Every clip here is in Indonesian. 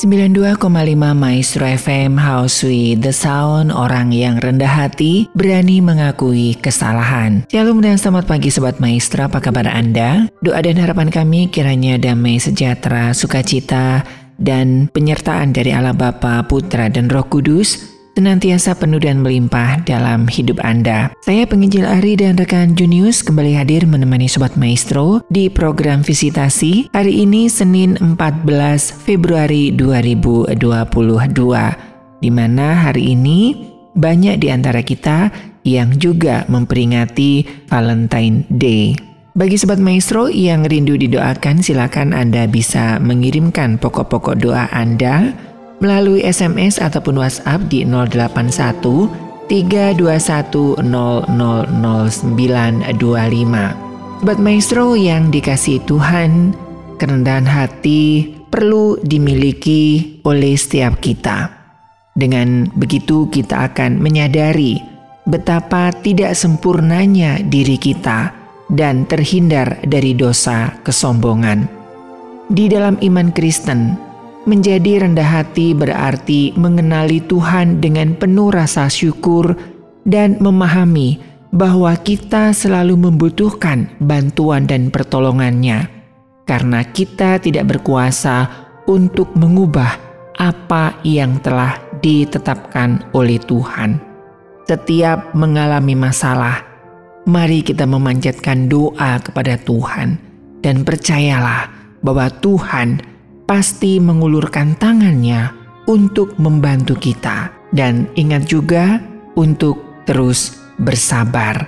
92,5 Maestro FM with the Sound Orang yang rendah hati berani mengakui kesalahan Shalom dan selamat pagi Sobat Maestro Apa kabar Anda? Doa dan harapan kami kiranya damai sejahtera, sukacita Dan penyertaan dari Allah Bapa, Putra dan Roh Kudus senantiasa penuh dan melimpah dalam hidup Anda. Saya penginjil Ari dan rekan Junius kembali hadir menemani Sobat Maestro di program visitasi hari ini Senin 14 Februari 2022 di mana hari ini banyak di antara kita yang juga memperingati Valentine Day. Bagi Sobat Maestro yang rindu didoakan silakan Anda bisa mengirimkan pokok-pokok doa Anda melalui SMS ataupun WhatsApp di 081 321 000925. Sobat Maestro yang dikasih Tuhan, kerendahan hati perlu dimiliki oleh setiap kita. Dengan begitu kita akan menyadari betapa tidak sempurnanya diri kita dan terhindar dari dosa kesombongan. Di dalam iman Kristen, Menjadi rendah hati berarti mengenali Tuhan dengan penuh rasa syukur dan memahami bahwa kita selalu membutuhkan bantuan dan pertolongannya, karena kita tidak berkuasa untuk mengubah apa yang telah ditetapkan oleh Tuhan. Setiap mengalami masalah, mari kita memanjatkan doa kepada Tuhan, dan percayalah bahwa Tuhan pasti mengulurkan tangannya untuk membantu kita. Dan ingat juga untuk terus bersabar.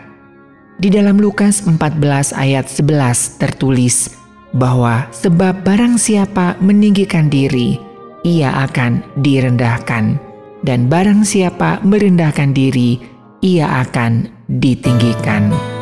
Di dalam Lukas 14 ayat 11 tertulis bahwa sebab barang siapa meninggikan diri, ia akan direndahkan. Dan barang siapa merendahkan diri, ia akan ditinggikan.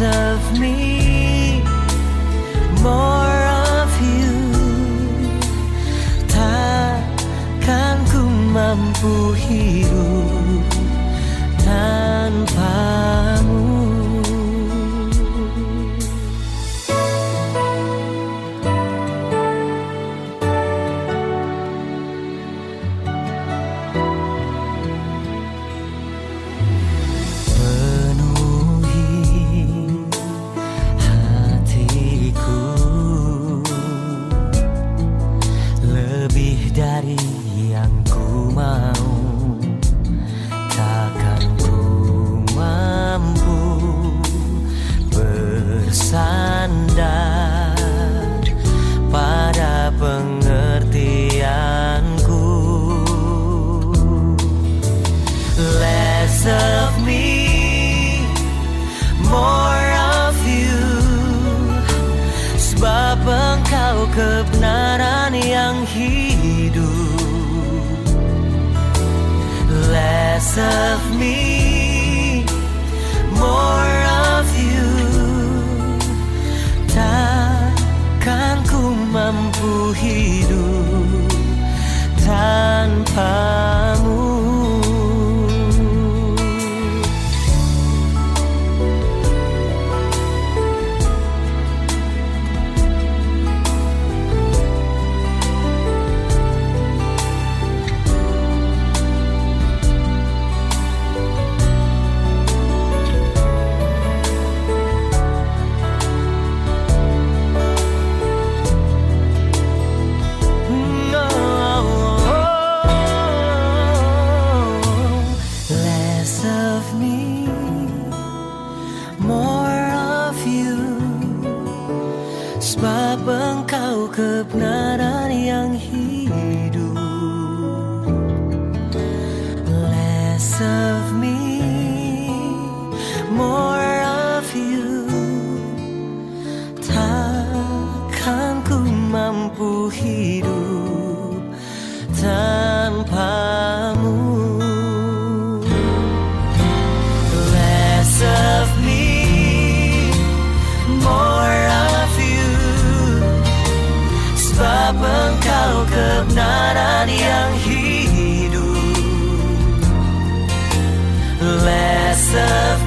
Of me More of you. Takkan ku mampu hidup tanpamu kebenaran yang hidup. Less of me, more of you. Takkan ku mampu hidup tanpa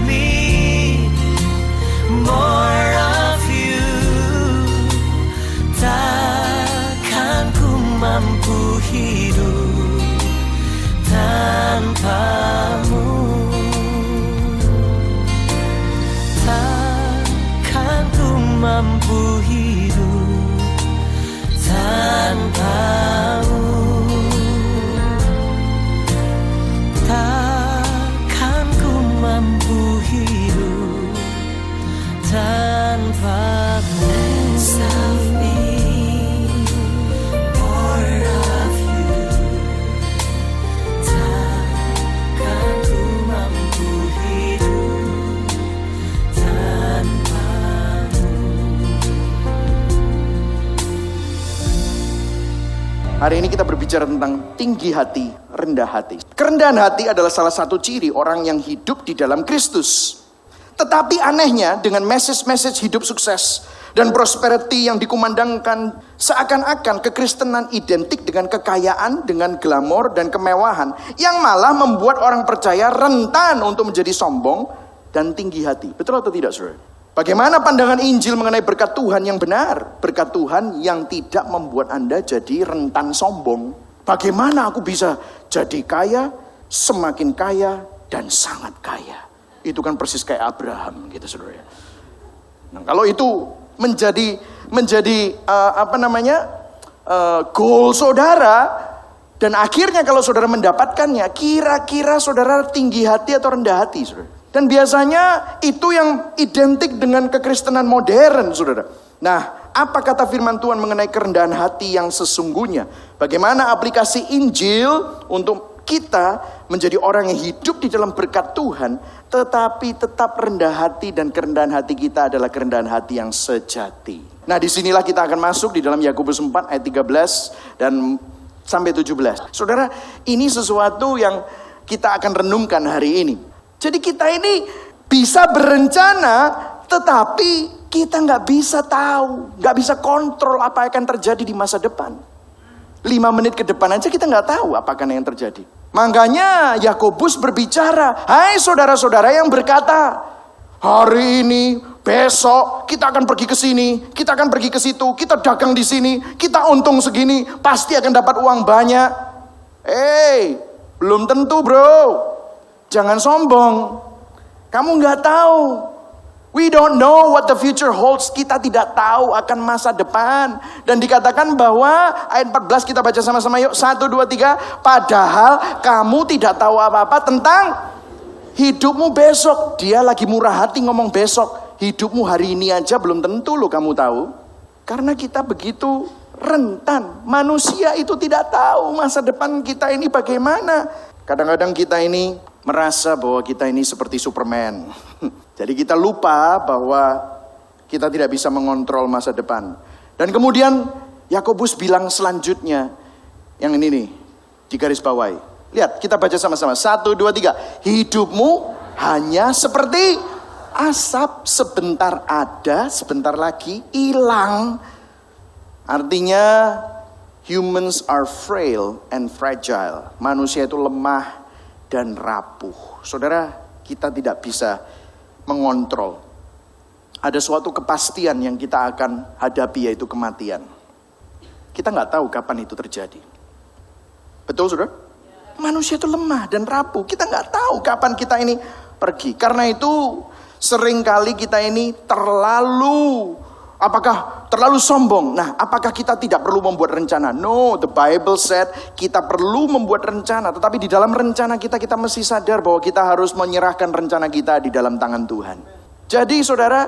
me, Hari ini kita berbicara tentang tinggi hati, rendah hati. Kerendahan hati adalah salah satu ciri orang yang hidup di dalam Kristus. Tetapi anehnya dengan message-message hidup sukses dan prosperity yang dikumandangkan seakan-akan kekristenan identik dengan kekayaan, dengan glamor dan kemewahan yang malah membuat orang percaya rentan untuk menjadi sombong dan tinggi hati. Betul atau tidak, Saudara? Bagaimana pandangan Injil mengenai berkat Tuhan yang benar? Berkat Tuhan yang tidak membuat Anda jadi rentan sombong. Bagaimana aku bisa jadi kaya, semakin kaya, dan sangat kaya? Itu kan persis kayak Abraham gitu saudara. Nah kalau itu menjadi menjadi eh, apa namanya eh, goal saudara dan akhirnya kalau saudara mendapatkannya, kira-kira saudara tinggi hati atau rendah hati, saudara? Dan biasanya itu yang identik dengan kekristenan modern, saudara. Nah, apa kata firman Tuhan mengenai kerendahan hati yang sesungguhnya? Bagaimana aplikasi Injil untuk kita menjadi orang yang hidup di dalam berkat Tuhan, tetapi tetap rendah hati dan kerendahan hati kita adalah kerendahan hati yang sejati. Nah, di sinilah kita akan masuk di dalam Yakobus 4 ayat 13 dan sampai 17. Saudara, ini sesuatu yang kita akan renungkan hari ini. Jadi kita ini bisa berencana, tetapi kita nggak bisa tahu, nggak bisa kontrol apa yang akan terjadi di masa depan. Lima menit ke depan aja kita nggak tahu apakah yang terjadi. Makanya Yakobus berbicara, hai saudara-saudara yang berkata, hari ini, besok kita akan pergi ke sini, kita akan pergi ke situ, kita dagang di sini, kita untung segini, pasti akan dapat uang banyak. Eh, belum tentu bro. Jangan sombong. Kamu nggak tahu. We don't know what the future holds. Kita tidak tahu akan masa depan. Dan dikatakan bahwa ayat 14 kita baca sama-sama yuk. 1, 2, 3. Padahal kamu tidak tahu apa-apa tentang hidupmu besok. Dia lagi murah hati ngomong besok. Hidupmu hari ini aja belum tentu loh kamu tahu. Karena kita begitu rentan. Manusia itu tidak tahu masa depan kita ini bagaimana. Kadang-kadang kita ini merasa bahwa kita ini seperti Superman. Jadi kita lupa bahwa kita tidak bisa mengontrol masa depan. Dan kemudian Yakobus bilang selanjutnya yang ini nih di garis bawahi. Lihat, kita baca sama-sama. Satu, dua, tiga. Hidupmu hanya seperti asap sebentar ada, sebentar lagi hilang. Artinya humans are frail and fragile. Manusia itu lemah dan rapuh. Saudara, kita tidak bisa mengontrol. Ada suatu kepastian yang kita akan hadapi yaitu kematian. Kita nggak tahu kapan itu terjadi. Betul saudara? Manusia itu lemah dan rapuh. Kita nggak tahu kapan kita ini pergi. Karena itu sering kali kita ini terlalu Apakah terlalu sombong? Nah, apakah kita tidak perlu membuat rencana? No, the Bible said kita perlu membuat rencana, tetapi di dalam rencana kita kita mesti sadar bahwa kita harus menyerahkan rencana kita di dalam tangan Tuhan. Jadi, Saudara,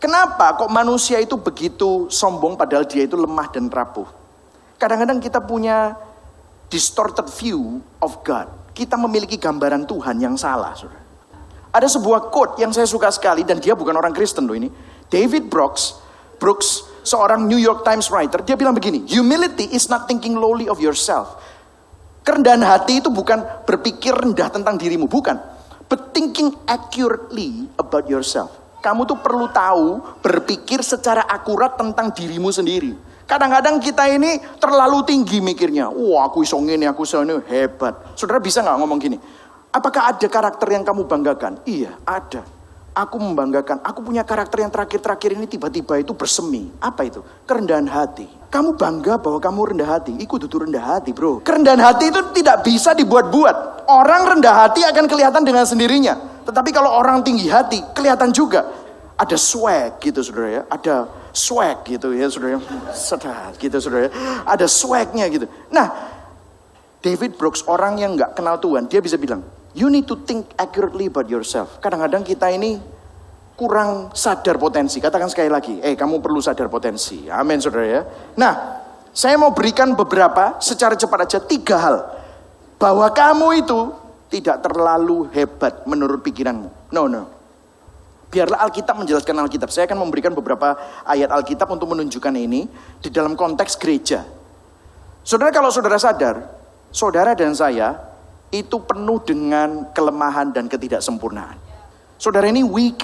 kenapa kok manusia itu begitu sombong padahal dia itu lemah dan rapuh? Kadang-kadang kita punya distorted view of God. Kita memiliki gambaran Tuhan yang salah, Saudara. Ada sebuah quote yang saya suka sekali dan dia bukan orang Kristen loh ini. David Brooks Brooks, seorang New York Times writer, dia bilang begini, humility is not thinking lowly of yourself. Kerendahan hati itu bukan berpikir rendah tentang dirimu, bukan. But thinking accurately about yourself. Kamu tuh perlu tahu berpikir secara akurat tentang dirimu sendiri. Kadang-kadang kita ini terlalu tinggi mikirnya. Wah aku iso ini, aku iso ini, hebat. Saudara bisa nggak ngomong gini? Apakah ada karakter yang kamu banggakan? Iya, ada. Aku membanggakan, aku punya karakter yang terakhir-terakhir ini tiba-tiba itu bersemi. Apa itu? Kerendahan hati. Kamu bangga bahwa kamu rendah hati. Ikut itu rendah hati bro. Kerendahan hati itu tidak bisa dibuat-buat. Orang rendah hati akan kelihatan dengan sendirinya. Tetapi kalau orang tinggi hati, kelihatan juga. Ada swag gitu saudara ya. Ada swag gitu ya saudara. Sedap gitu saudara ya. Ada swagnya gitu. Nah, David Brooks orang yang nggak kenal Tuhan, dia bisa bilang, You need to think accurately about yourself. Kadang-kadang kita ini kurang sadar potensi. Katakan sekali lagi, eh kamu perlu sadar potensi. Amin saudara ya. Nah, saya mau berikan beberapa secara cepat aja tiga hal. Bahwa kamu itu tidak terlalu hebat menurut pikiranmu. No, no. Biarlah Alkitab menjelaskan Alkitab. Saya akan memberikan beberapa ayat Alkitab untuk menunjukkan ini di dalam konteks gereja. Saudara kalau saudara sadar, saudara dan saya itu penuh dengan kelemahan dan ketidaksempurnaan. Saudara ini weak,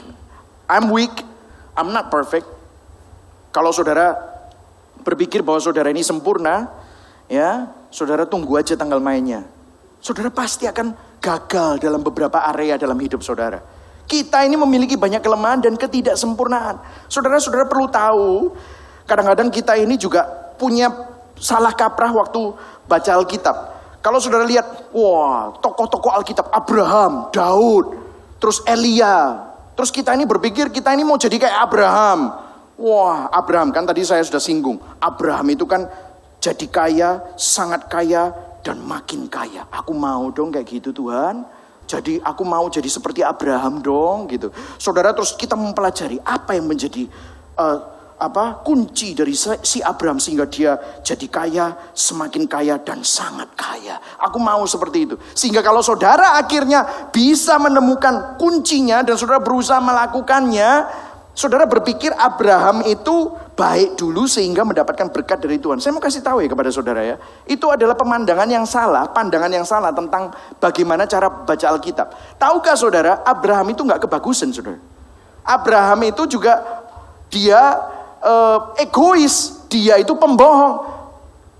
I'm weak, I'm not perfect. Kalau saudara berpikir bahwa saudara ini sempurna, ya, saudara tunggu aja tanggal mainnya. Saudara pasti akan gagal dalam beberapa area dalam hidup saudara. Kita ini memiliki banyak kelemahan dan ketidaksempurnaan. Saudara-saudara perlu tahu, kadang-kadang kita ini juga punya salah kaprah waktu baca Alkitab. Kalau saudara lihat, wah tokoh-tokoh Alkitab, Abraham, Daud, terus Elia. Terus kita ini berpikir kita ini mau jadi kayak Abraham. Wah Abraham kan tadi saya sudah singgung. Abraham itu kan jadi kaya, sangat kaya, dan makin kaya. Aku mau dong kayak gitu Tuhan. Jadi aku mau jadi seperti Abraham dong gitu. Saudara terus kita mempelajari apa yang menjadi uh, apa kunci dari si Abraham sehingga dia jadi kaya, semakin kaya dan sangat kaya. Aku mau seperti itu. Sehingga kalau saudara akhirnya bisa menemukan kuncinya dan saudara berusaha melakukannya, saudara berpikir Abraham itu baik dulu sehingga mendapatkan berkat dari Tuhan. Saya mau kasih tahu ya kepada saudara ya, itu adalah pemandangan yang salah, pandangan yang salah tentang bagaimana cara baca Alkitab. Tahukah saudara, Abraham itu nggak kebagusan saudara. Abraham itu juga dia uh, egois, dia itu pembohong.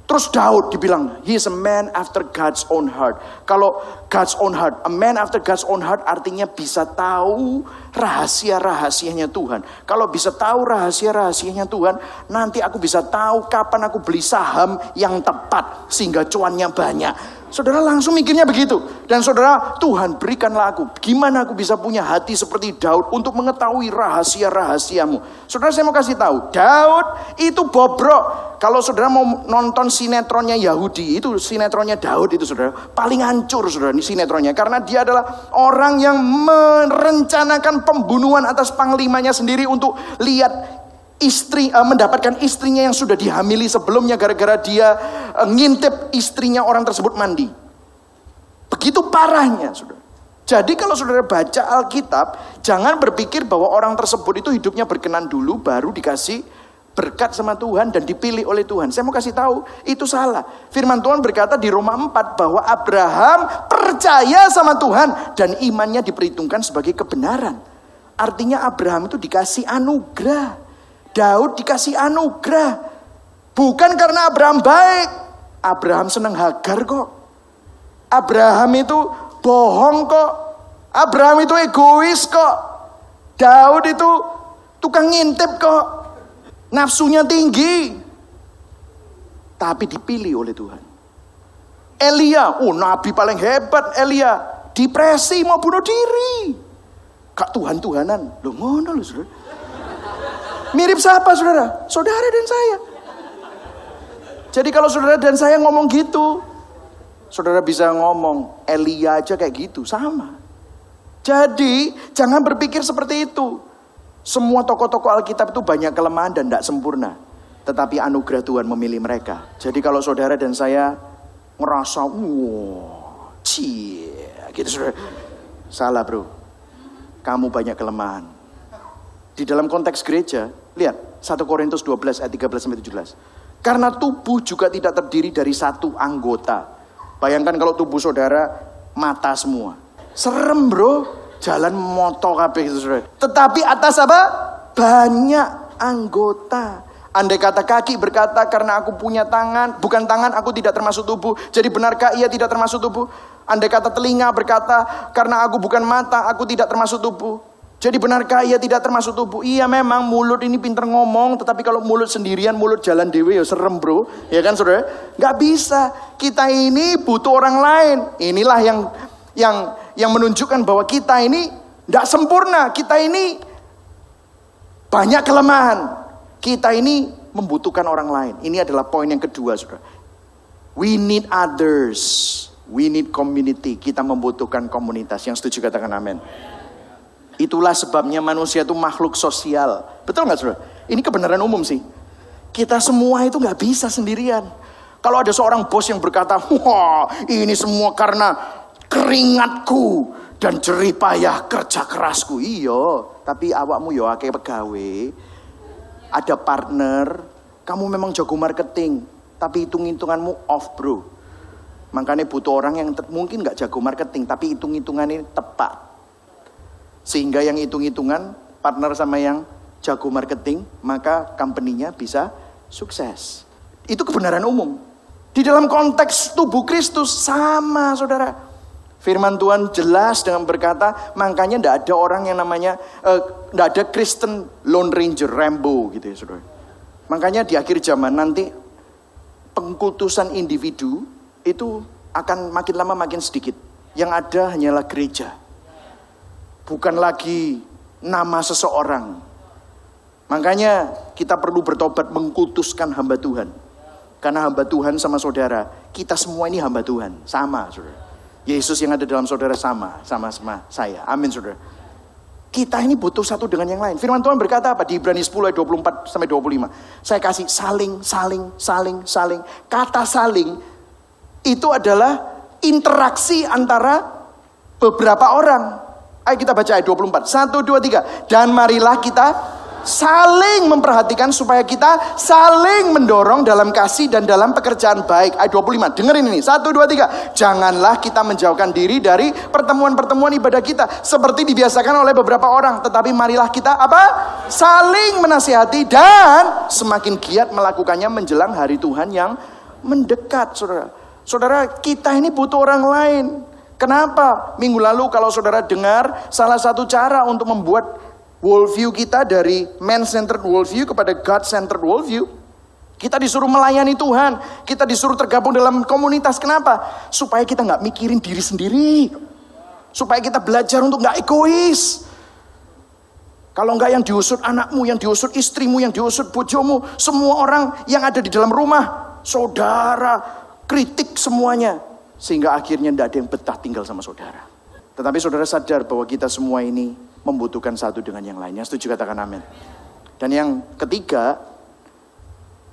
Terus Daud dibilang, he is a man after God's own heart. Kalau God's own heart, a man after God's own heart artinya bisa tahu rahasia-rahasianya Tuhan. Kalau bisa tahu rahasia-rahasianya Tuhan, nanti aku bisa tahu kapan aku beli saham yang tepat sehingga cuannya banyak. Saudara langsung mikirnya begitu. Dan saudara, Tuhan berikanlah aku. Gimana aku bisa punya hati seperti Daud untuk mengetahui rahasia-rahasiamu. Saudara saya mau kasih tahu. Daud itu bobrok. Kalau saudara mau nonton sinetronnya Yahudi, itu sinetronnya Daud itu saudara. Paling hancur saudara ini sinetronnya. Karena dia adalah orang yang merencanakan pembunuhan atas panglimanya sendiri untuk lihat istri uh, mendapatkan istrinya yang sudah dihamili sebelumnya gara-gara dia uh, ngintip istrinya orang tersebut mandi. Begitu parahnya, Saudara. Jadi kalau Saudara baca Alkitab, jangan berpikir bahwa orang tersebut itu hidupnya berkenan dulu baru dikasih berkat sama Tuhan dan dipilih oleh Tuhan. Saya mau kasih tahu, itu salah. Firman Tuhan berkata di Roma 4 bahwa Abraham percaya sama Tuhan dan imannya diperhitungkan sebagai kebenaran. Artinya Abraham itu dikasih anugerah. Daud dikasih anugerah. Bukan karena Abraham baik. Abraham senang Hagar kok. Abraham itu bohong kok. Abraham itu egois kok. Daud itu tukang ngintip kok. Nafsunya tinggi. Tapi dipilih oleh Tuhan. Elia, oh nabi paling hebat Elia. Depresi mau bunuh diri. Kak Tuhan-Tuhanan. Loh ngono loh saudara. Mirip siapa saudara? Saudara dan saya. Jadi kalau saudara dan saya ngomong gitu. Saudara bisa ngomong Elia aja kayak gitu. Sama. Jadi jangan berpikir seperti itu. Semua tokoh-tokoh Alkitab itu banyak kelemahan dan tidak sempurna. Tetapi anugerah Tuhan memilih mereka. Jadi kalau saudara dan saya ngerasa, wah, cie, gitu saudara. Salah bro. Kamu banyak kelemahan. Di dalam konteks gereja, lihat 1 Korintus 12 ayat 13 sampai 17. Karena tubuh juga tidak terdiri dari satu anggota. Bayangkan kalau tubuh saudara mata semua. Serem bro, jalan moto kabeh. Tetapi atas apa? Banyak anggota. Andai kata kaki berkata karena aku punya tangan, bukan tangan aku tidak termasuk tubuh. Jadi benarkah ia tidak termasuk tubuh? Andai kata telinga berkata karena aku bukan mata, aku tidak termasuk tubuh. Jadi benarkah ia tidak termasuk tubuh? Iya memang mulut ini pinter ngomong, tetapi kalau mulut sendirian, mulut jalan dewe ya serem bro. Ya kan saudara? Gak bisa. Kita ini butuh orang lain. Inilah yang yang yang menunjukkan bahwa kita ini tidak sempurna. Kita ini banyak kelemahan. Kita ini membutuhkan orang lain. Ini adalah poin yang kedua, saudara. We need others. We need community. Kita membutuhkan komunitas. Yang setuju katakan amin. Itulah sebabnya manusia itu makhluk sosial. Betul nggak, saudara? Ini kebenaran umum sih. Kita semua itu nggak bisa sendirian. Kalau ada seorang bos yang berkata, wah ini semua karena keringatku dan jerih payah kerja kerasku. Iya, tapi awakmu yo akeh pegawai, ada partner, kamu memang jago marketing, tapi hitung-hitunganmu off bro. Makanya butuh orang yang mungkin nggak jago marketing, tapi hitung-hitungannya tepat. Sehingga yang hitung-hitungan partner sama yang jago marketing, maka company-nya bisa sukses. Itu kebenaran umum. Di dalam konteks tubuh Kristus sama saudara. Firman Tuhan jelas dengan berkata, makanya tidak ada orang yang namanya, tidak ada Kristen Lone Ranger, Rambo gitu ya saudara. Makanya di akhir zaman nanti pengkultusan individu itu akan makin lama makin sedikit. Yang ada hanyalah gereja. Bukan lagi nama seseorang. Makanya kita perlu bertobat mengkultuskan hamba Tuhan. Karena hamba Tuhan sama saudara, kita semua ini hamba Tuhan, sama saudara. Yesus yang ada dalam saudara sama, sama sama saya. Amin saudara. Kita ini butuh satu dengan yang lain. Firman Tuhan berkata apa? Di Ibrani 10 ayat 24 sampai 25. Saya kasih saling, saling, saling, saling. Kata saling itu adalah interaksi antara beberapa orang. Ayo kita baca ayat 24. Satu, dua, tiga. Dan marilah kita saling memperhatikan supaya kita saling mendorong dalam kasih dan dalam pekerjaan baik. Ayat 25, dengerin ini. Satu, dua, tiga. Janganlah kita menjauhkan diri dari pertemuan-pertemuan ibadah kita. Seperti dibiasakan oleh beberapa orang. Tetapi marilah kita apa? Saling menasihati dan semakin giat melakukannya menjelang hari Tuhan yang mendekat, saudara. Saudara, kita ini butuh orang lain. Kenapa? Minggu lalu kalau saudara dengar, salah satu cara untuk membuat worldview kita dari man-centered worldview kepada God-centered worldview, kita disuruh melayani Tuhan, kita disuruh tergabung dalam komunitas. Kenapa? Supaya kita nggak mikirin diri sendiri, supaya kita belajar untuk nggak egois. Kalau nggak yang diusut anakmu, yang diusut istrimu, yang diusut bojomu, semua orang yang ada di dalam rumah, saudara, kritik semuanya. Sehingga akhirnya tidak ada yang betah tinggal sama saudara. Tetapi saudara sadar bahwa kita semua ini membutuhkan satu dengan yang lainnya. Setuju katakan amin. Dan yang ketiga,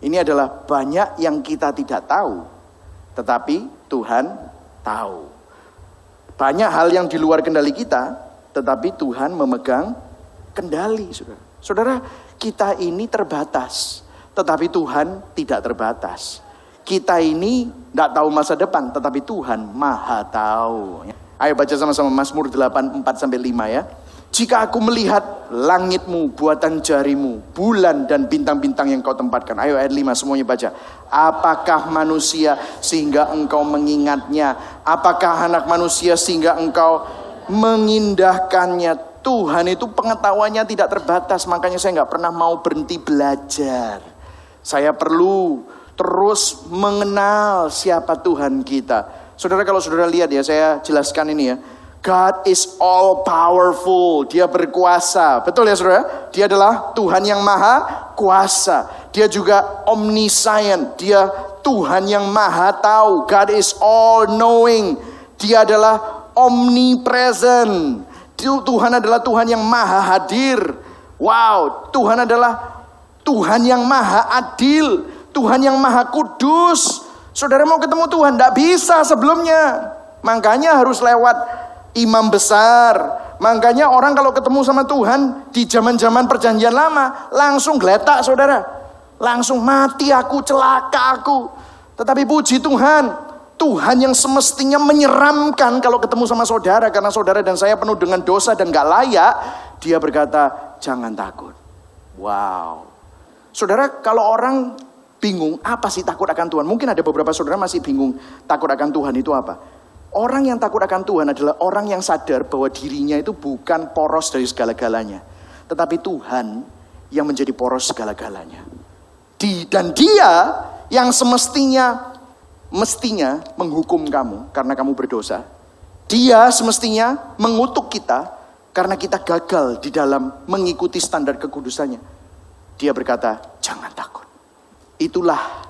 ini adalah banyak yang kita tidak tahu. Tetapi Tuhan tahu. Banyak hal yang di luar kendali kita, tetapi Tuhan memegang kendali, saudara. Saudara, kita ini terbatas. Tetapi Tuhan tidak terbatas. Kita ini tidak tahu masa depan, tetapi Tuhan maha tahu. Ayo baca sama-sama Mazmur 8, 4 sampai 5 ya. Jika aku melihat langitmu, buatan jarimu, bulan dan bintang-bintang yang kau tempatkan. Ayo ayat 5 semuanya baca. Apakah manusia sehingga engkau mengingatnya? Apakah anak manusia sehingga engkau mengindahkannya? Tuhan itu pengetahuannya tidak terbatas, makanya saya nggak pernah mau berhenti belajar. Saya perlu terus mengenal siapa Tuhan kita. Saudara kalau saudara lihat ya, saya jelaskan ini ya. God is all powerful. Dia berkuasa. Betul ya saudara? Dia adalah Tuhan yang maha kuasa. Dia juga omniscient. Dia Tuhan yang maha tahu. God is all knowing. Dia adalah omnipresent. Tuhan adalah Tuhan yang maha hadir. Wow, Tuhan adalah Tuhan yang maha adil. Tuhan yang maha kudus. Saudara mau ketemu Tuhan, tidak bisa sebelumnya. Makanya harus lewat imam besar. Makanya orang kalau ketemu sama Tuhan di zaman-zaman perjanjian lama langsung geletak saudara. Langsung mati aku, celaka aku. Tetapi puji Tuhan, Tuhan yang semestinya menyeramkan kalau ketemu sama saudara karena saudara dan saya penuh dengan dosa dan gak layak, dia berkata, "Jangan takut." Wow. Saudara, kalau orang bingung apa sih takut akan Tuhan? Mungkin ada beberapa saudara masih bingung takut akan Tuhan itu apa? Orang yang takut akan Tuhan adalah orang yang sadar bahwa dirinya itu bukan poros dari segala-galanya. Tetapi Tuhan yang menjadi poros segala-galanya. Di, dan dia yang semestinya mestinya menghukum kamu karena kamu berdosa. Dia semestinya mengutuk kita karena kita gagal di dalam mengikuti standar kekudusannya. Dia berkata, jangan takut. Itulah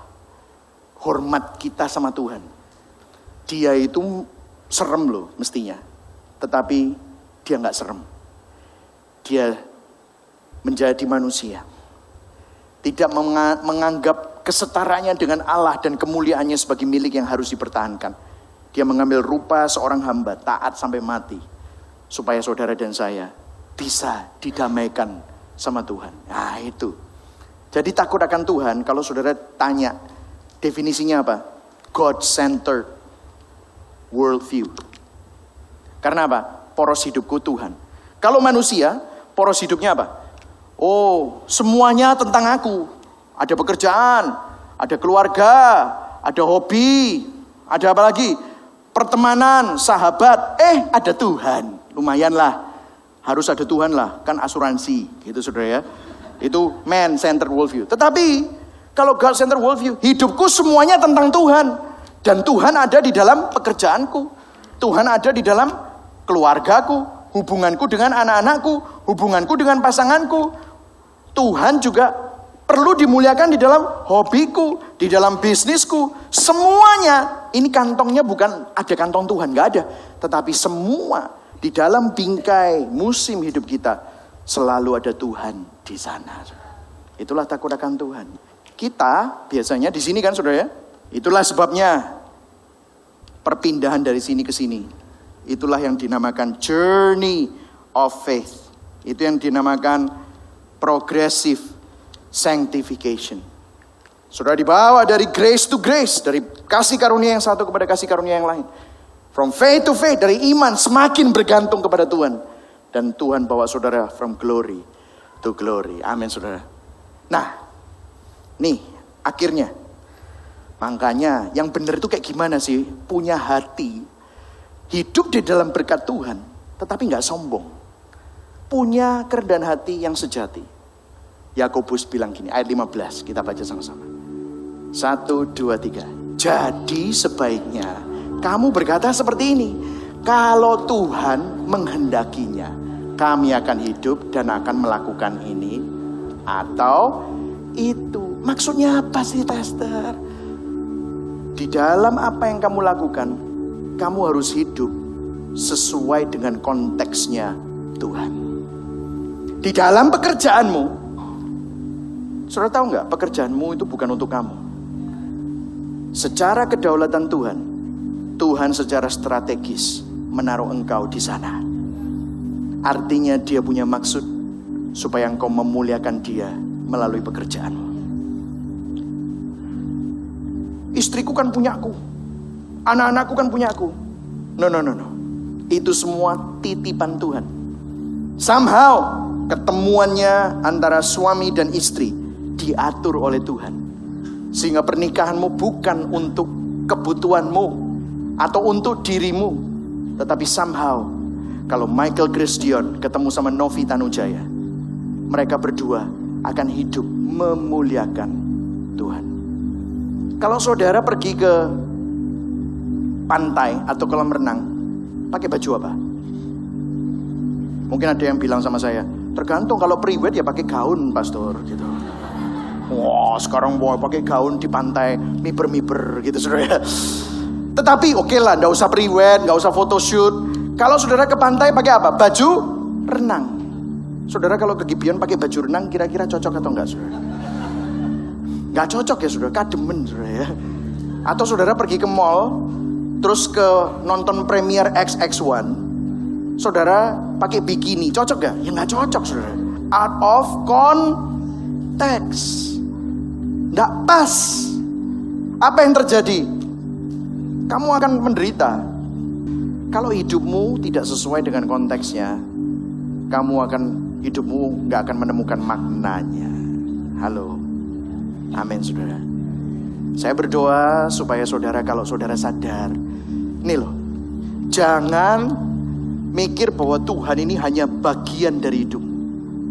hormat kita sama Tuhan. Dia itu serem loh mestinya. Tetapi dia nggak serem. Dia menjadi manusia. Tidak menganggap kesetaranya dengan Allah dan kemuliaannya sebagai milik yang harus dipertahankan. Dia mengambil rupa seorang hamba, taat sampai mati. Supaya saudara dan saya bisa didamaikan sama Tuhan. Nah itu. Jadi takut akan Tuhan, kalau saudara tanya, definisinya apa? God-centered worldview. Karena apa? Poros hidupku Tuhan. Kalau manusia, poros hidupnya apa? Oh, semuanya tentang aku. Ada pekerjaan, ada keluarga, ada hobi, ada apa lagi? Pertemanan, sahabat, eh ada Tuhan. Lumayanlah. Harus ada Tuhan lah, kan asuransi gitu saudara ya. Itu man centered worldview. Tetapi kalau God centered worldview, hidupku semuanya tentang Tuhan. Dan Tuhan ada di dalam pekerjaanku. Tuhan ada di dalam keluargaku, hubunganku dengan anak-anakku, hubunganku dengan pasanganku. Tuhan juga perlu dimuliakan di dalam hobiku, di dalam bisnisku. Semuanya, ini kantongnya bukan ada kantong Tuhan, nggak ada. Tetapi semua di dalam bingkai musim hidup kita selalu ada Tuhan di sana. Itulah takut akan Tuhan. Kita biasanya di sini kan saudara ya, Itulah sebabnya perpindahan dari sini ke sini. Itulah yang dinamakan journey of faith. Itu yang dinamakan progressive sanctification. Saudara dibawa dari grace to grace, dari kasih karunia yang satu kepada kasih karunia yang lain. From faith to faith, dari iman semakin bergantung kepada Tuhan. Dan Tuhan bawa saudara from glory to glory. Amin saudara. Nah, nih akhirnya Makanya yang benar itu kayak gimana sih? Punya hati, hidup di dalam berkat Tuhan, tetapi nggak sombong. Punya kerendahan hati yang sejati. Yakobus bilang gini, ayat 15, kita baca sama-sama. Satu, dua, tiga. Jadi sebaiknya kamu berkata seperti ini. Kalau Tuhan menghendakinya, kami akan hidup dan akan melakukan ini atau itu. Maksudnya apa sih, Tester? Di dalam apa yang kamu lakukan, kamu harus hidup sesuai dengan konteksnya Tuhan. Di dalam pekerjaanmu, saudara tahu nggak pekerjaanmu itu bukan untuk kamu. Secara kedaulatan Tuhan, Tuhan secara strategis menaruh engkau di sana. Artinya dia punya maksud supaya engkau memuliakan dia melalui pekerjaanmu. istriku kan punyaku, anak-anakku kan punyaku. No, no, no, no. Itu semua titipan Tuhan. Somehow ketemuannya antara suami dan istri diatur oleh Tuhan. Sehingga pernikahanmu bukan untuk kebutuhanmu atau untuk dirimu, tetapi somehow kalau Michael Dion ketemu sama Novi Tanujaya, mereka berdua akan hidup memuliakan Tuhan. Kalau saudara pergi ke pantai atau kolam renang, pakai baju apa? Mungkin ada yang bilang sama saya, tergantung kalau priwet ya pakai gaun, pastor, gitu. Wah, sekarang boy pakai gaun di pantai, miber-miber gitu, saudara. Tetapi oke lah, nggak usah priwet, nggak usah photoshoot. Kalau saudara ke pantai pakai apa? Baju renang. Saudara kalau ke Gibeon pakai baju renang, kira-kira cocok atau enggak, saudara? Nggak cocok ya, saudara. Kademen, saudara ya. Atau saudara pergi ke mall, terus ke nonton premier XX1, saudara pakai bikini, cocok gak? Ya nggak cocok, saudara. Out of context. Nggak pas. Apa yang terjadi? Kamu akan menderita. Kalau hidupmu tidak sesuai dengan konteksnya, kamu akan hidupmu nggak akan menemukan maknanya. Halo, amin saudara. Saya berdoa supaya saudara kalau saudara sadar, ini loh, jangan mikir bahwa Tuhan ini hanya bagian dari hidup,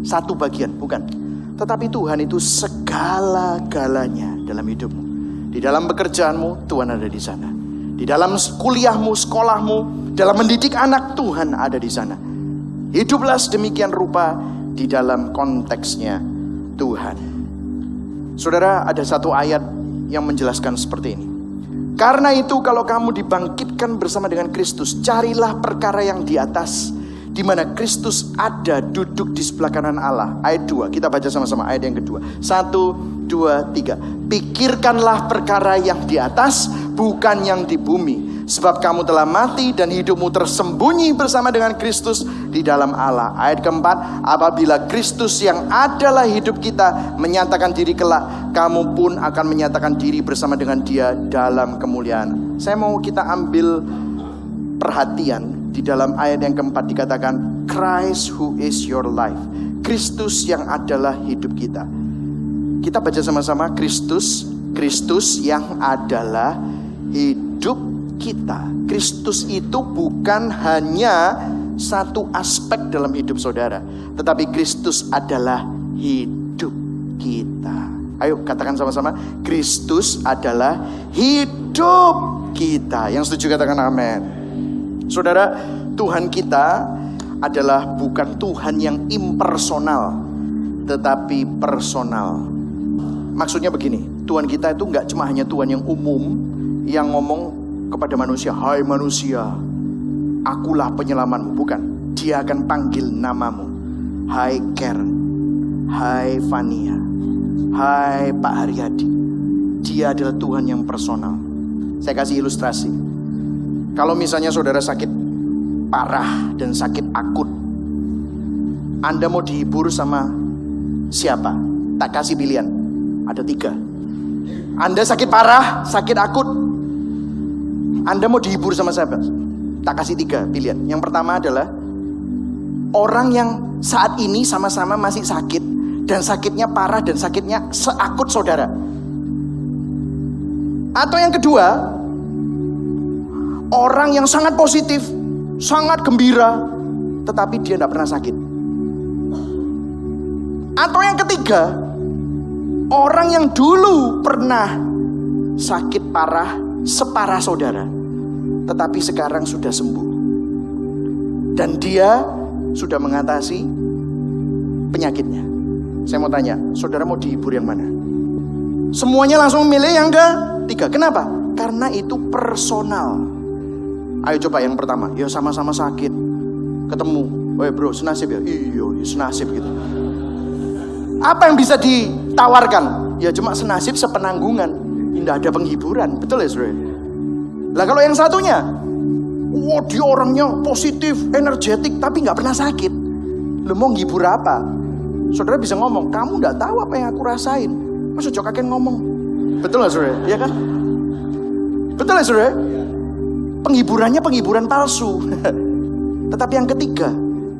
satu bagian, bukan. Tetapi Tuhan itu segala-galanya dalam hidupmu. Di dalam pekerjaanmu, Tuhan ada di sana. Di dalam kuliahmu, sekolahmu, dalam mendidik anak, Tuhan ada di sana. Hiduplah sedemikian rupa di dalam konteksnya Tuhan. Saudara, ada satu ayat yang menjelaskan seperti ini. Karena itu kalau kamu dibangkitkan bersama dengan Kristus, carilah perkara yang di atas, di mana Kristus ada duduk di sebelah kanan Allah. Ayat 2, kita baca sama-sama ayat yang kedua. Satu, dua, tiga. Pikirkanlah perkara yang di atas, bukan yang di bumi. Sebab kamu telah mati dan hidupmu tersembunyi bersama dengan Kristus di dalam Allah. Ayat keempat, apabila Kristus yang adalah hidup kita menyatakan diri kelak, kamu pun akan menyatakan diri bersama dengan dia dalam kemuliaan. Saya mau kita ambil perhatian di dalam ayat yang keempat dikatakan Christ who is your life. Kristus yang adalah hidup kita. Kita baca sama-sama Kristus, Kristus yang adalah hidup kita. Kristus itu bukan hanya satu aspek dalam hidup saudara, tetapi Kristus adalah hidup kita. Ayo katakan sama-sama, Kristus adalah hidup kita. Yang setuju katakan amin. Saudara, Tuhan kita adalah bukan Tuhan yang impersonal, tetapi personal. Maksudnya begini, Tuhan kita itu nggak cuma hanya Tuhan yang umum, yang ngomong kepada manusia, hai manusia, akulah penyelamanmu. Bukan, dia akan panggil namamu. Hai Karen, hai Fania, hai Pak Haryadi. Dia adalah Tuhan yang personal. Saya kasih ilustrasi. Kalau misalnya saudara sakit parah dan sakit akut, Anda mau dihibur sama siapa? Tak kasih pilihan. Ada tiga. Anda sakit parah, sakit akut. Anda mau dihibur sama siapa? Tak kasih tiga pilihan. Yang pertama adalah orang yang saat ini sama-sama masih sakit dan sakitnya parah dan sakitnya seakut saudara. Atau yang kedua, orang yang sangat positif, sangat gembira, tetapi dia tidak pernah sakit. Atau yang ketiga, orang yang dulu pernah sakit parah, separah saudara, tetapi sekarang sudah sembuh. Dan dia sudah mengatasi penyakitnya. Saya mau tanya, saudara mau dihibur yang mana? Semuanya langsung milih yang ketiga. Kenapa? Karena itu personal. Ayo coba yang pertama. Ya sama-sama sakit. Ketemu. Woi bro, senasib ya? Iya, iya, senasib gitu. Apa yang bisa ditawarkan? Ya cuma senasib sepenanggungan. Tidak ada penghiburan. Betul ya saudara? Lah kalau yang satunya, wah dia orangnya positif, energetik, tapi nggak pernah sakit. Lu mau ngibur apa? Saudara bisa ngomong, kamu nggak tahu apa yang aku rasain. Masa jok kakek ngomong? Betul nggak saudara? Iya kan? Betul ya saudara? Penghiburannya penghiburan palsu. Tetapi yang ketiga,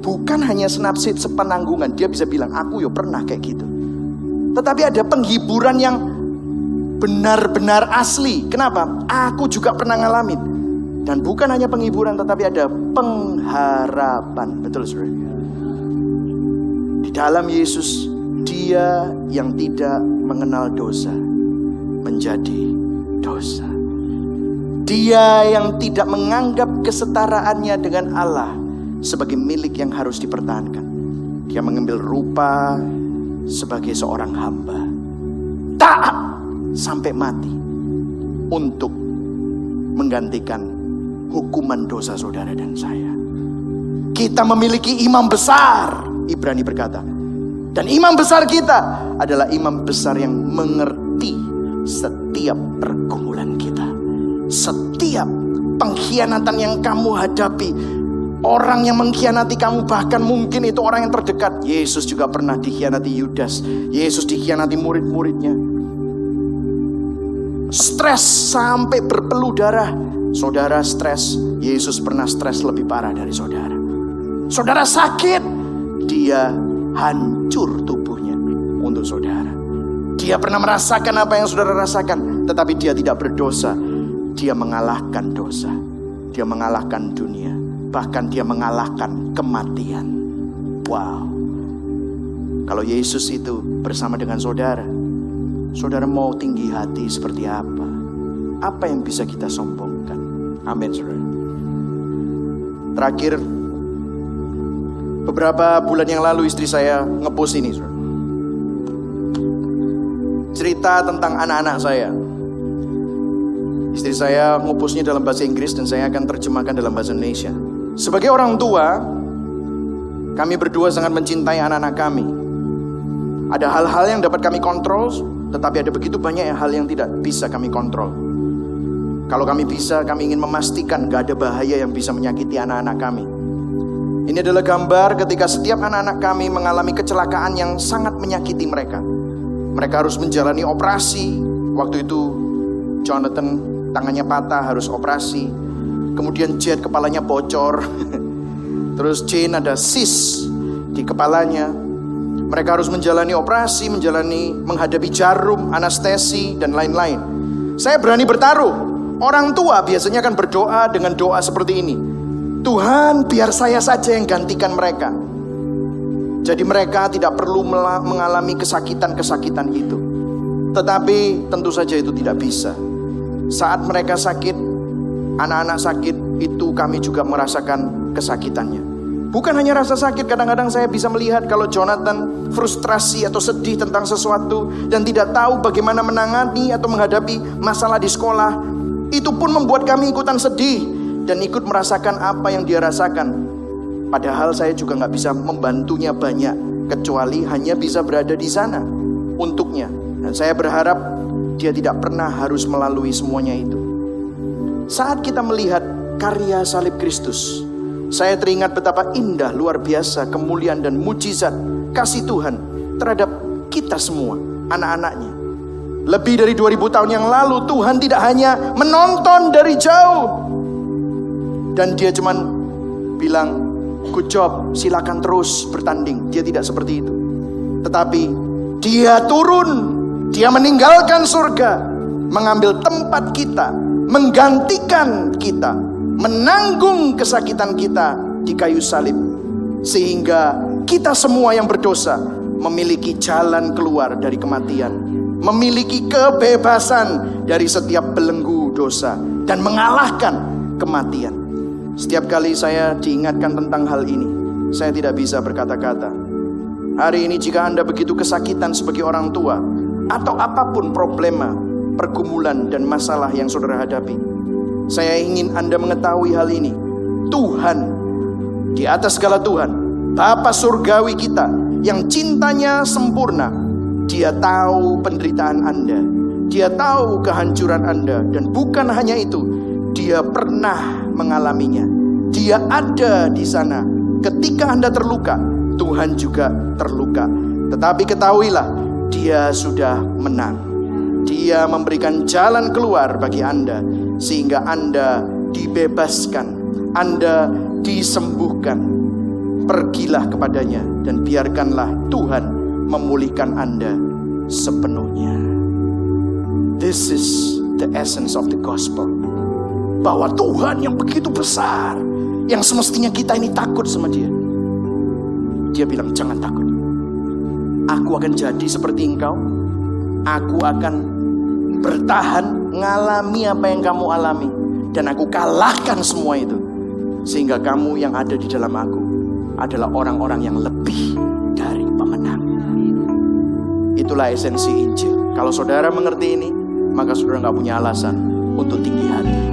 bukan hanya senapsit sepenanggungan. Dia bisa bilang, aku yo pernah kayak gitu. Tetapi ada penghiburan yang benar-benar asli. Kenapa? Aku juga pernah ngalamin. Dan bukan hanya penghiburan, tetapi ada pengharapan. Betul saudara? Di dalam Yesus, dia yang tidak mengenal dosa menjadi dosa. Dia yang tidak menganggap kesetaraannya dengan Allah sebagai milik yang harus dipertahankan. Dia mengambil rupa sebagai seorang hamba. Taat sampai mati untuk menggantikan hukuman dosa saudara dan saya. Kita memiliki imam besar, Ibrani berkata. Dan imam besar kita adalah imam besar yang mengerti setiap pergumulan kita. Setiap pengkhianatan yang kamu hadapi, orang yang mengkhianati kamu bahkan mungkin itu orang yang terdekat. Yesus juga pernah dikhianati Yudas. Yesus dikhianati murid-muridnya. Stres sampai berpeluh darah. Saudara stres, Yesus pernah stres lebih parah dari saudara. Saudara sakit, dia hancur tubuhnya untuk saudara. Dia pernah merasakan apa yang saudara rasakan, tetapi dia tidak berdosa. Dia mengalahkan dosa. Dia mengalahkan dunia, bahkan dia mengalahkan kematian. Wow. Kalau Yesus itu bersama dengan saudara, saudara mau tinggi hati seperti apa? Apa yang bisa kita sombongkan? Amin, saudara. Terakhir, beberapa bulan yang lalu istri saya ngepost ini, saudara. Cerita tentang anak-anak saya. Istri saya ngupusnya dalam bahasa Inggris dan saya akan terjemahkan dalam bahasa Indonesia. Sebagai orang tua, kami berdua sangat mencintai anak-anak kami. Ada hal-hal yang dapat kami kontrol, tetapi ada begitu banyak hal yang tidak bisa kami kontrol. Kalau kami bisa, kami ingin memastikan gak ada bahaya yang bisa menyakiti anak-anak kami. Ini adalah gambar ketika setiap anak-anak kami mengalami kecelakaan yang sangat menyakiti mereka. Mereka harus menjalani operasi. Waktu itu Jonathan tangannya patah harus operasi. Kemudian Jet kepalanya bocor. Terus Jane ada sis di kepalanya. Mereka harus menjalani operasi, menjalani menghadapi jarum, anestesi dan lain-lain. Saya berani bertaruh. Orang tua biasanya akan berdoa dengan doa seperti ini. Tuhan, biar saya saja yang gantikan mereka. Jadi mereka tidak perlu mengalami kesakitan-kesakitan itu. Tetapi tentu saja itu tidak bisa. Saat mereka sakit, anak-anak sakit, itu kami juga merasakan kesakitannya. Bukan hanya rasa sakit, kadang-kadang saya bisa melihat kalau Jonathan frustrasi atau sedih tentang sesuatu dan tidak tahu bagaimana menangani atau menghadapi masalah di sekolah. Itu pun membuat kami ikutan sedih dan ikut merasakan apa yang dia rasakan. Padahal saya juga nggak bisa membantunya banyak, kecuali hanya bisa berada di sana untuknya. Dan saya berharap dia tidak pernah harus melalui semuanya itu. Saat kita melihat karya salib Kristus, saya teringat betapa indah, luar biasa, kemuliaan dan mujizat kasih Tuhan terhadap kita semua, anak-anaknya. Lebih dari 2000 tahun yang lalu Tuhan tidak hanya menonton dari jauh. Dan dia cuman bilang, good job, silakan terus bertanding. Dia tidak seperti itu. Tetapi dia turun, dia meninggalkan surga, mengambil tempat kita, menggantikan kita, menanggung kesakitan kita di kayu salib. Sehingga kita semua yang berdosa memiliki jalan keluar dari kematian, memiliki kebebasan dari setiap belenggu dosa dan mengalahkan kematian. Setiap kali saya diingatkan tentang hal ini, saya tidak bisa berkata-kata. Hari ini jika Anda begitu kesakitan sebagai orang tua atau apa pun problema, pergumulan dan masalah yang saudara hadapi, saya ingin Anda mengetahui hal ini. Tuhan di atas segala Tuhan, Bapa surgawi kita yang cintanya sempurna, Dia tahu penderitaan Anda, Dia tahu kehancuran Anda dan bukan hanya itu, Dia pernah mengalaminya. Dia ada di sana. Ketika Anda terluka, Tuhan juga terluka. Tetapi ketahuilah, Dia sudah menang. Dia memberikan jalan keluar bagi Anda sehingga Anda dibebaskan, Anda disembuhkan. Pergilah kepadanya dan biarkanlah Tuhan memulihkan Anda sepenuhnya. This is the essence of the gospel. Bahwa Tuhan yang begitu besar, yang semestinya kita ini takut sama dia. Dia bilang jangan takut. Aku akan jadi seperti engkau. Aku akan bertahan ngalami apa yang kamu alami dan aku kalahkan semua itu sehingga kamu yang ada di dalam aku adalah orang-orang yang lebih dari pemenang. Itulah esensi Injil. Kalau saudara mengerti ini, maka saudara nggak punya alasan untuk tinggi hati.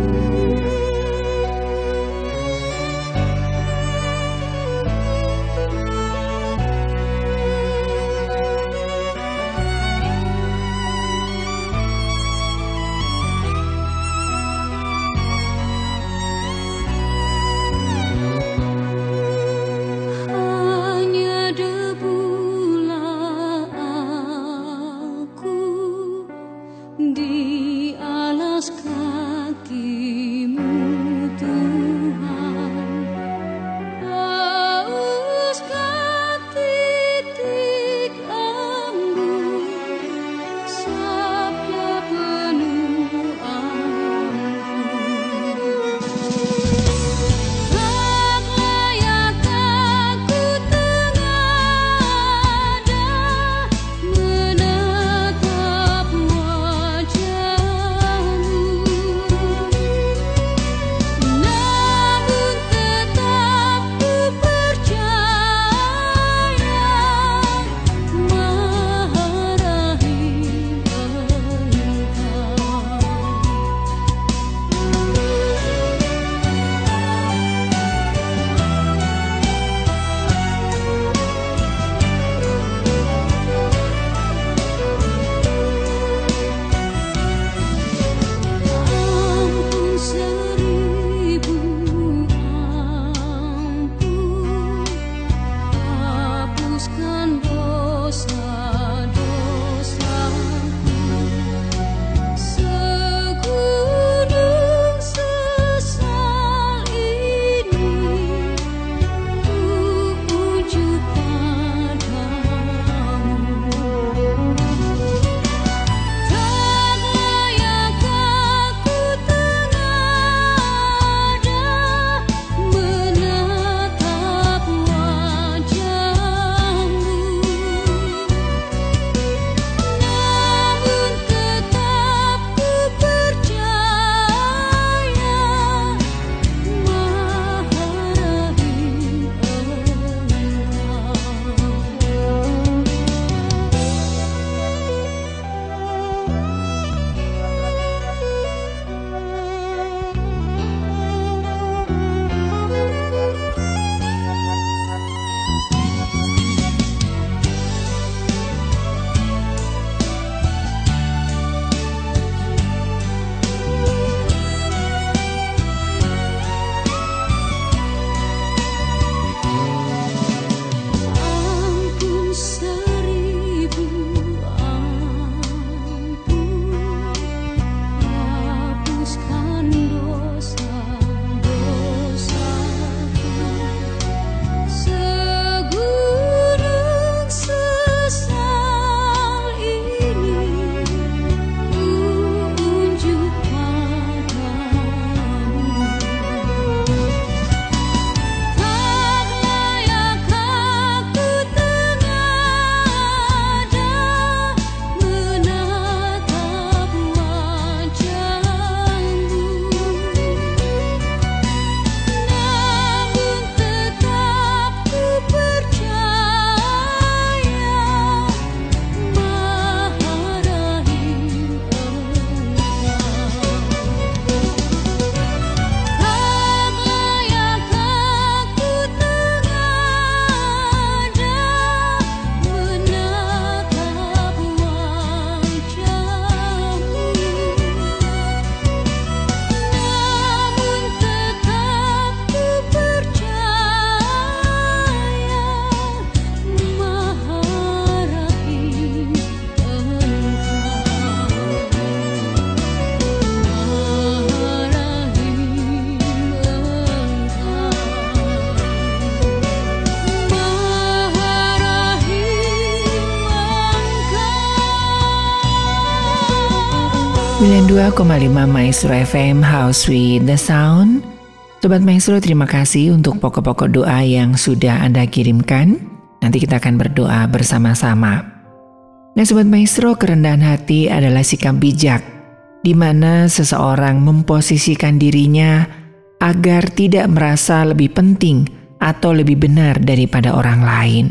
92,5 Maestro FM House with the Sound. Sobat Maestro terima kasih untuk pokok-pokok doa yang sudah Anda kirimkan. Nanti kita akan berdoa bersama-sama. Nah Sobat Maestro kerendahan hati adalah sikap bijak di mana seseorang memposisikan dirinya agar tidak merasa lebih penting atau lebih benar daripada orang lain.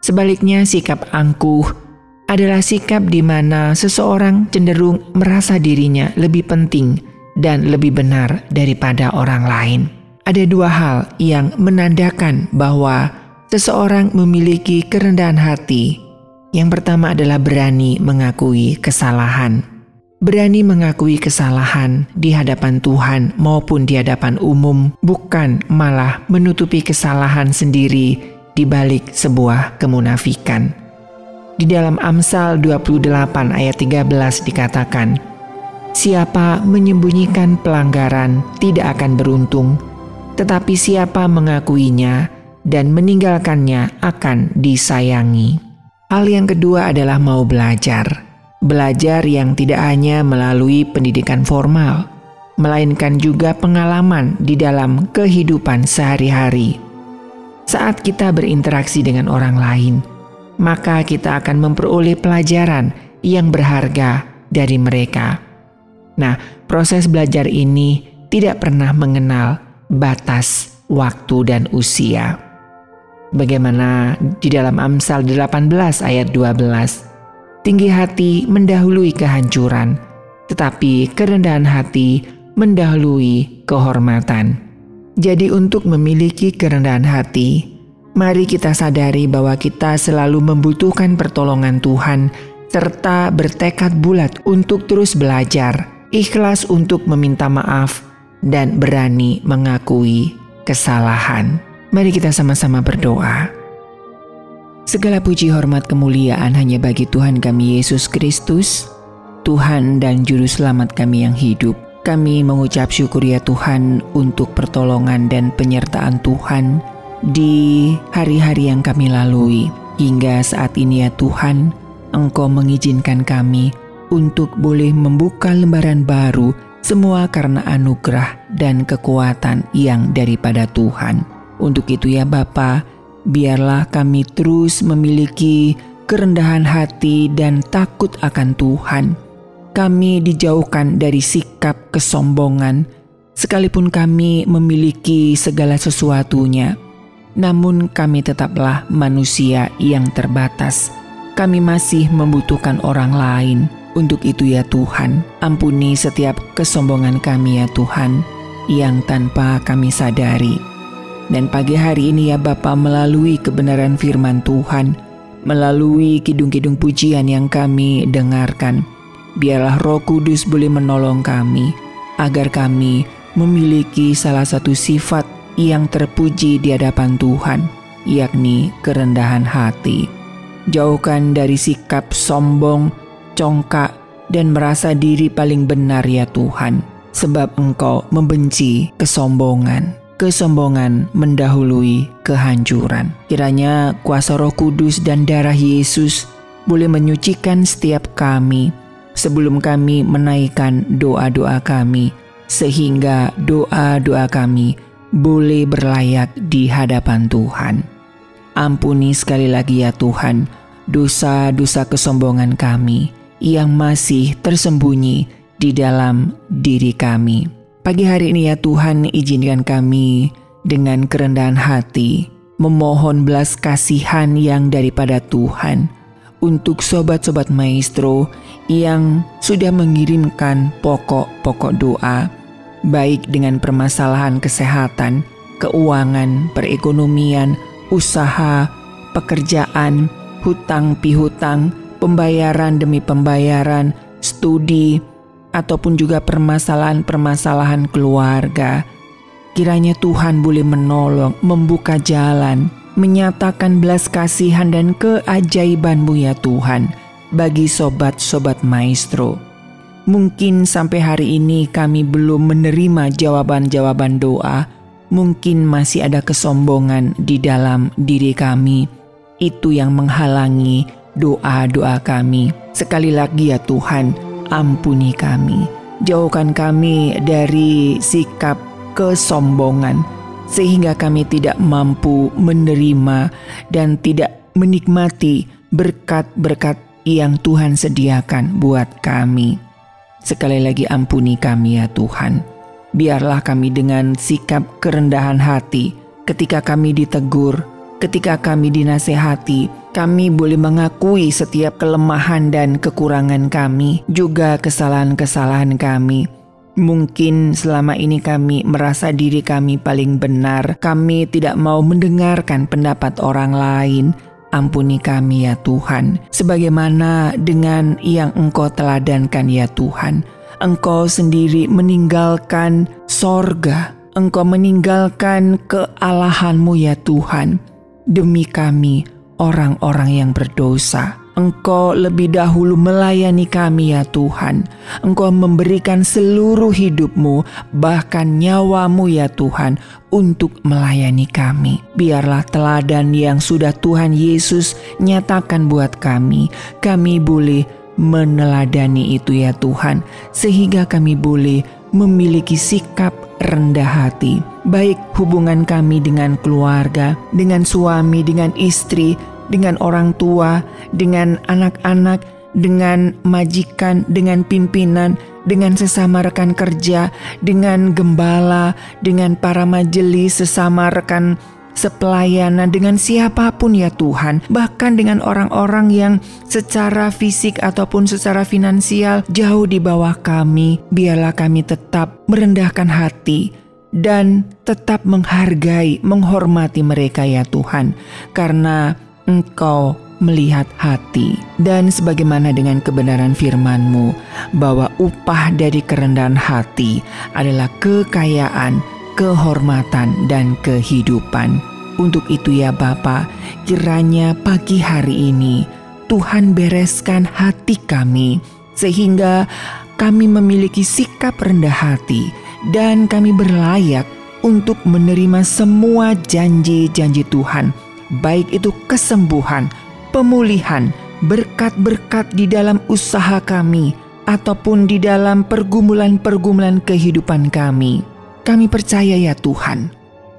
Sebaliknya sikap angkuh adalah sikap di mana seseorang cenderung merasa dirinya lebih penting dan lebih benar daripada orang lain. Ada dua hal yang menandakan bahwa seseorang memiliki kerendahan hati. Yang pertama adalah berani mengakui kesalahan. Berani mengakui kesalahan di hadapan Tuhan maupun di hadapan umum, bukan malah menutupi kesalahan sendiri di balik sebuah kemunafikan. Di dalam Amsal 28 ayat 13 dikatakan, Siapa menyembunyikan pelanggaran tidak akan beruntung, tetapi siapa mengakuinya dan meninggalkannya akan disayangi. Hal yang kedua adalah mau belajar. Belajar yang tidak hanya melalui pendidikan formal, melainkan juga pengalaman di dalam kehidupan sehari-hari. Saat kita berinteraksi dengan orang lain, maka kita akan memperoleh pelajaran yang berharga dari mereka. Nah, proses belajar ini tidak pernah mengenal batas waktu dan usia. Bagaimana di dalam Amsal 18 ayat 12, tinggi hati mendahului kehancuran, tetapi kerendahan hati mendahului kehormatan. Jadi untuk memiliki kerendahan hati, Mari kita sadari bahwa kita selalu membutuhkan pertolongan Tuhan serta bertekad bulat untuk terus belajar, ikhlas untuk meminta maaf, dan berani mengakui kesalahan. Mari kita sama-sama berdoa. Segala puji hormat kemuliaan hanya bagi Tuhan kami Yesus Kristus, Tuhan dan Juru Selamat kami yang hidup. Kami mengucap syukur ya Tuhan untuk pertolongan dan penyertaan Tuhan di hari-hari yang kami lalui. Hingga saat ini ya Tuhan, Engkau mengizinkan kami untuk boleh membuka lembaran baru semua karena anugerah dan kekuatan yang daripada Tuhan. Untuk itu ya Bapa, biarlah kami terus memiliki kerendahan hati dan takut akan Tuhan. Kami dijauhkan dari sikap kesombongan, sekalipun kami memiliki segala sesuatunya namun kami tetaplah manusia yang terbatas. Kami masih membutuhkan orang lain. Untuk itu ya Tuhan, ampuni setiap kesombongan kami ya Tuhan, yang tanpa kami sadari. Dan pagi hari ini ya Bapa melalui kebenaran firman Tuhan, melalui kidung-kidung pujian yang kami dengarkan, biarlah roh kudus boleh menolong kami, agar kami memiliki salah satu sifat yang terpuji di hadapan Tuhan, yakni kerendahan hati. Jauhkan dari sikap sombong, congkak, dan merasa diri paling benar ya Tuhan, sebab Engkau membenci kesombongan. Kesombongan mendahului kehancuran. Kiranya kuasa roh kudus dan darah Yesus boleh menyucikan setiap kami sebelum kami menaikkan doa-doa kami, sehingga doa-doa kami boleh berlayak di hadapan Tuhan. Ampuni sekali lagi ya Tuhan dosa-dosa kesombongan kami yang masih tersembunyi di dalam diri kami. Pagi hari ini ya Tuhan izinkan kami dengan kerendahan hati memohon belas kasihan yang daripada Tuhan untuk sobat-sobat maestro yang sudah mengirimkan pokok-pokok doa baik dengan permasalahan kesehatan, keuangan, perekonomian, usaha, pekerjaan, hutang pihutang, pembayaran demi pembayaran, studi, ataupun juga permasalahan-permasalahan keluarga. Kiranya Tuhan boleh menolong, membuka jalan, menyatakan belas kasihan dan keajaibanmu ya Tuhan bagi sobat-sobat maestro. Mungkin sampai hari ini kami belum menerima jawaban-jawaban doa. Mungkin masih ada kesombongan di dalam diri kami. Itu yang menghalangi doa-doa kami. Sekali lagi ya Tuhan, ampuni kami. Jauhkan kami dari sikap kesombongan, sehingga kami tidak mampu menerima dan tidak menikmati berkat-berkat yang Tuhan sediakan buat kami. Sekali lagi ampuni kami ya Tuhan. Biarlah kami dengan sikap kerendahan hati ketika kami ditegur, ketika kami dinasehati, kami boleh mengakui setiap kelemahan dan kekurangan kami, juga kesalahan-kesalahan kami. Mungkin selama ini kami merasa diri kami paling benar, kami tidak mau mendengarkan pendapat orang lain. Ampuni kami ya Tuhan, sebagaimana dengan yang Engkau teladankan ya Tuhan. Engkau sendiri meninggalkan sorga, Engkau meninggalkan kealahanmu ya Tuhan, demi kami orang-orang yang berdosa. Engkau lebih dahulu melayani kami ya Tuhan. Engkau memberikan seluruh hidupmu, bahkan nyawamu ya Tuhan, untuk melayani kami. Biarlah teladan yang sudah Tuhan Yesus nyatakan buat kami. Kami boleh meneladani itu ya Tuhan, sehingga kami boleh memiliki sikap rendah hati, baik hubungan kami dengan keluarga, dengan suami, dengan istri, dengan orang tua, dengan anak-anak, dengan majikan, dengan pimpinan, dengan sesama rekan kerja, dengan gembala, dengan para majelis, sesama rekan sepelayanan dengan siapa pun ya Tuhan, bahkan dengan orang-orang yang secara fisik ataupun secara finansial jauh di bawah kami, biarlah kami tetap merendahkan hati dan tetap menghargai, menghormati mereka ya Tuhan, karena Engkau melihat hati dan sebagaimana dengan kebenaran firman-Mu bahwa upah dari kerendahan hati adalah kekayaan, kehormatan dan kehidupan. Untuk itu ya Bapa, kiranya pagi hari ini Tuhan bereskan hati kami sehingga kami memiliki sikap rendah hati dan kami berlayak untuk menerima semua janji-janji Tuhan baik itu kesembuhan, pemulihan, berkat-berkat di dalam usaha kami, ataupun di dalam pergumulan-pergumulan kehidupan kami. Kami percaya ya Tuhan,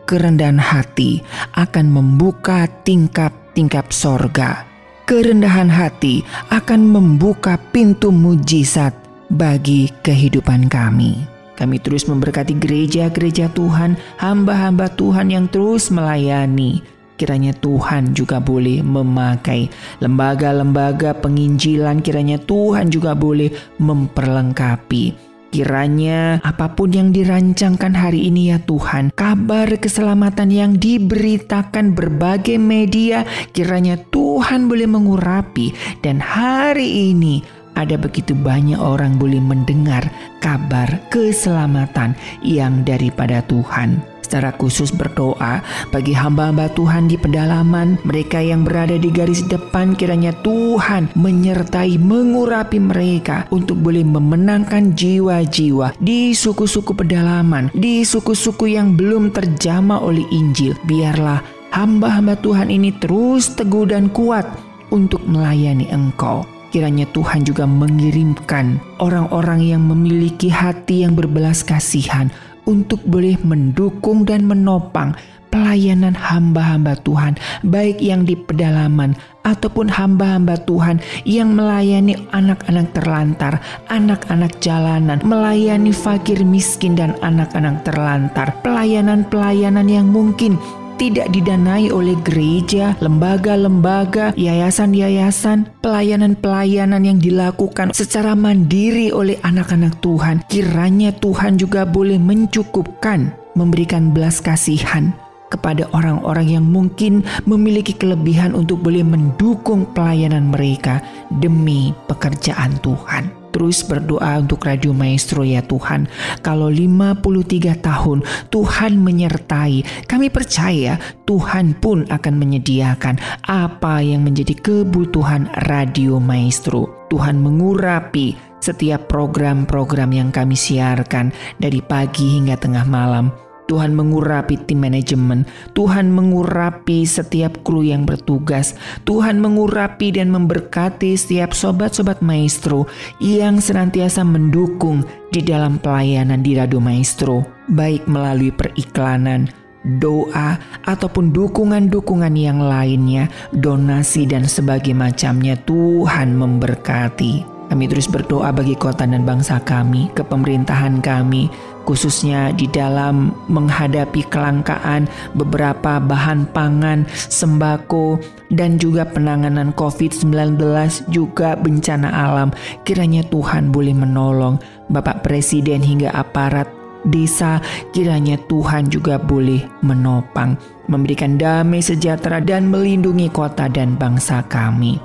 kerendahan hati akan membuka tingkap-tingkap sorga. Kerendahan hati akan membuka pintu mujizat bagi kehidupan kami. Kami terus memberkati gereja-gereja Tuhan, hamba-hamba Tuhan yang terus melayani, Kiranya Tuhan juga boleh memakai lembaga-lembaga penginjilan, kiranya Tuhan juga boleh memperlengkapi. Kiranya apa pun yang dirancangkan hari ini ya Tuhan, kabar keselamatan yang diberitakan berbagai media, kiranya Tuhan boleh mengurapi. Dan hari ini ada begitu banyak orang boleh mendengar kabar keselamatan yang daripada Tuhan secara khusus berdoa bagi hamba-hamba Tuhan di pedalaman, mereka yang berada di garis depan kiranya Tuhan menyertai mengurapi mereka untuk boleh memenangkan jiwa-jiwa di suku-suku pedalaman, di suku-suku yang belum terjama oleh Injil. Biarlah hamba-hamba Tuhan ini terus teguh dan kuat untuk melayani Engkau. Kiranya Tuhan juga mengirimkan orang-orang yang memiliki hati yang berbelas kasihan untuk boleh mendukung dan menopang pelayanan hamba-hamba Tuhan, baik yang di pedalaman ataupun hamba-hamba Tuhan yang melayani anak-anak terlantar, anak-anak jalanan, melayani fakir miskin dan anak-anak terlantar, pelayanan-pelayanan yang mungkin tidak didanai oleh gereja, lembaga-lembaga, yayasan-yayasan, pelayanan-pelayanan yang dilakukan secara mandiri oleh anak-anak Tuhan. Kiranya Tuhan juga boleh mencukupkan, memberikan belas kasihan kepada orang-orang yang mungkin memiliki kelebihan untuk boleh mendukung pelayanan mereka demi pekerjaan Tuhan terus berdoa untuk Radio Maestro ya Tuhan. Kalau 53 tahun Tuhan menyertai, kami percaya Tuhan pun akan menyediakan apa yang menjadi kebutuhan Radio Maestro. Tuhan mengurapi setiap program-program yang kami siarkan dari pagi hingga tengah malam. Tuhan mengurapi tim manajemen, Tuhan mengurapi setiap kru yang bertugas, Tuhan mengurapi dan memberkati setiap sobat-sobat maestro yang senantiasa mendukung di dalam pelayanan di Radio Maestro, baik melalui periklanan, doa, ataupun dukungan-dukungan yang lainnya, donasi dan sebagainya macamnya. Tuhan memberkati. Kami terus berdoa bagi kota dan bangsa kami, kepemerintahan kami, khususnya di dalam menghadapi kelangkaan beberapa bahan pangan, sembako, dan juga penanganan COVID-19 juga bencana alam. Kiranya Tuhan boleh menolong Bapak Presiden hingga aparat desa, kiranya Tuhan juga boleh menopang, memberikan damai sejahtera dan melindungi kota dan bangsa kami.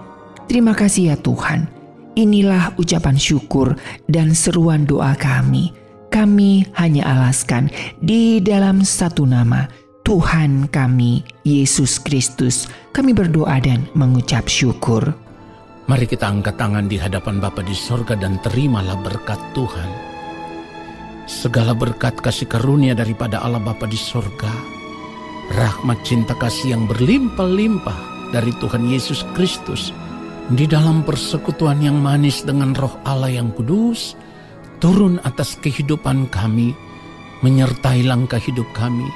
Terima kasih ya Tuhan. Inilah ucapan syukur dan seruan doa kami. Kami hanya alaskan di dalam satu nama, Tuhan kami, Yesus Kristus. Kami berdoa dan mengucap syukur. Mari kita angkat tangan di hadapan Bapa di sorga dan terimalah berkat Tuhan. Segala berkat kasih karunia daripada Allah Bapa di sorga, rahmat cinta kasih yang berlimpah-limpah dari Tuhan Yesus Kristus, di dalam persekutuan yang manis dengan roh Allah yang kudus, turun atas kehidupan kami, menyertai langkah hidup kami,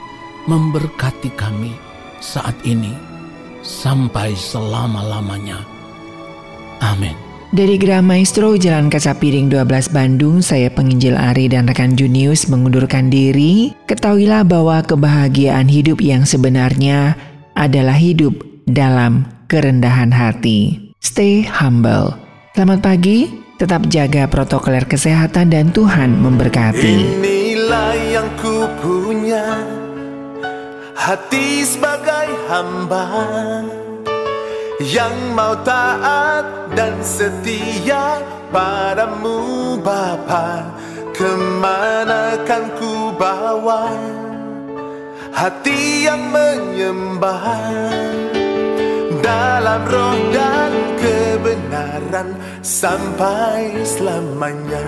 memberkati kami saat ini, sampai selama-lamanya. Amin. Dari Gerah Maestro Jalan Kaca Piring 12 Bandung, saya penginjil Ari dan rekan Junius mengundurkan diri. Ketahuilah bahwa kebahagiaan hidup yang sebenarnya adalah hidup dalam kerendahan hati. Stay humble. Selamat pagi, tetap jaga protokoler kesehatan dan Tuhan memberkati. Inilah yang ku punya Hati sebagai hamba Yang mau taat dan setia Padamu Bapa Ke mana kan ku bawa Hati yang menyembah Dalam roh dan kebenaran Sampai selamanya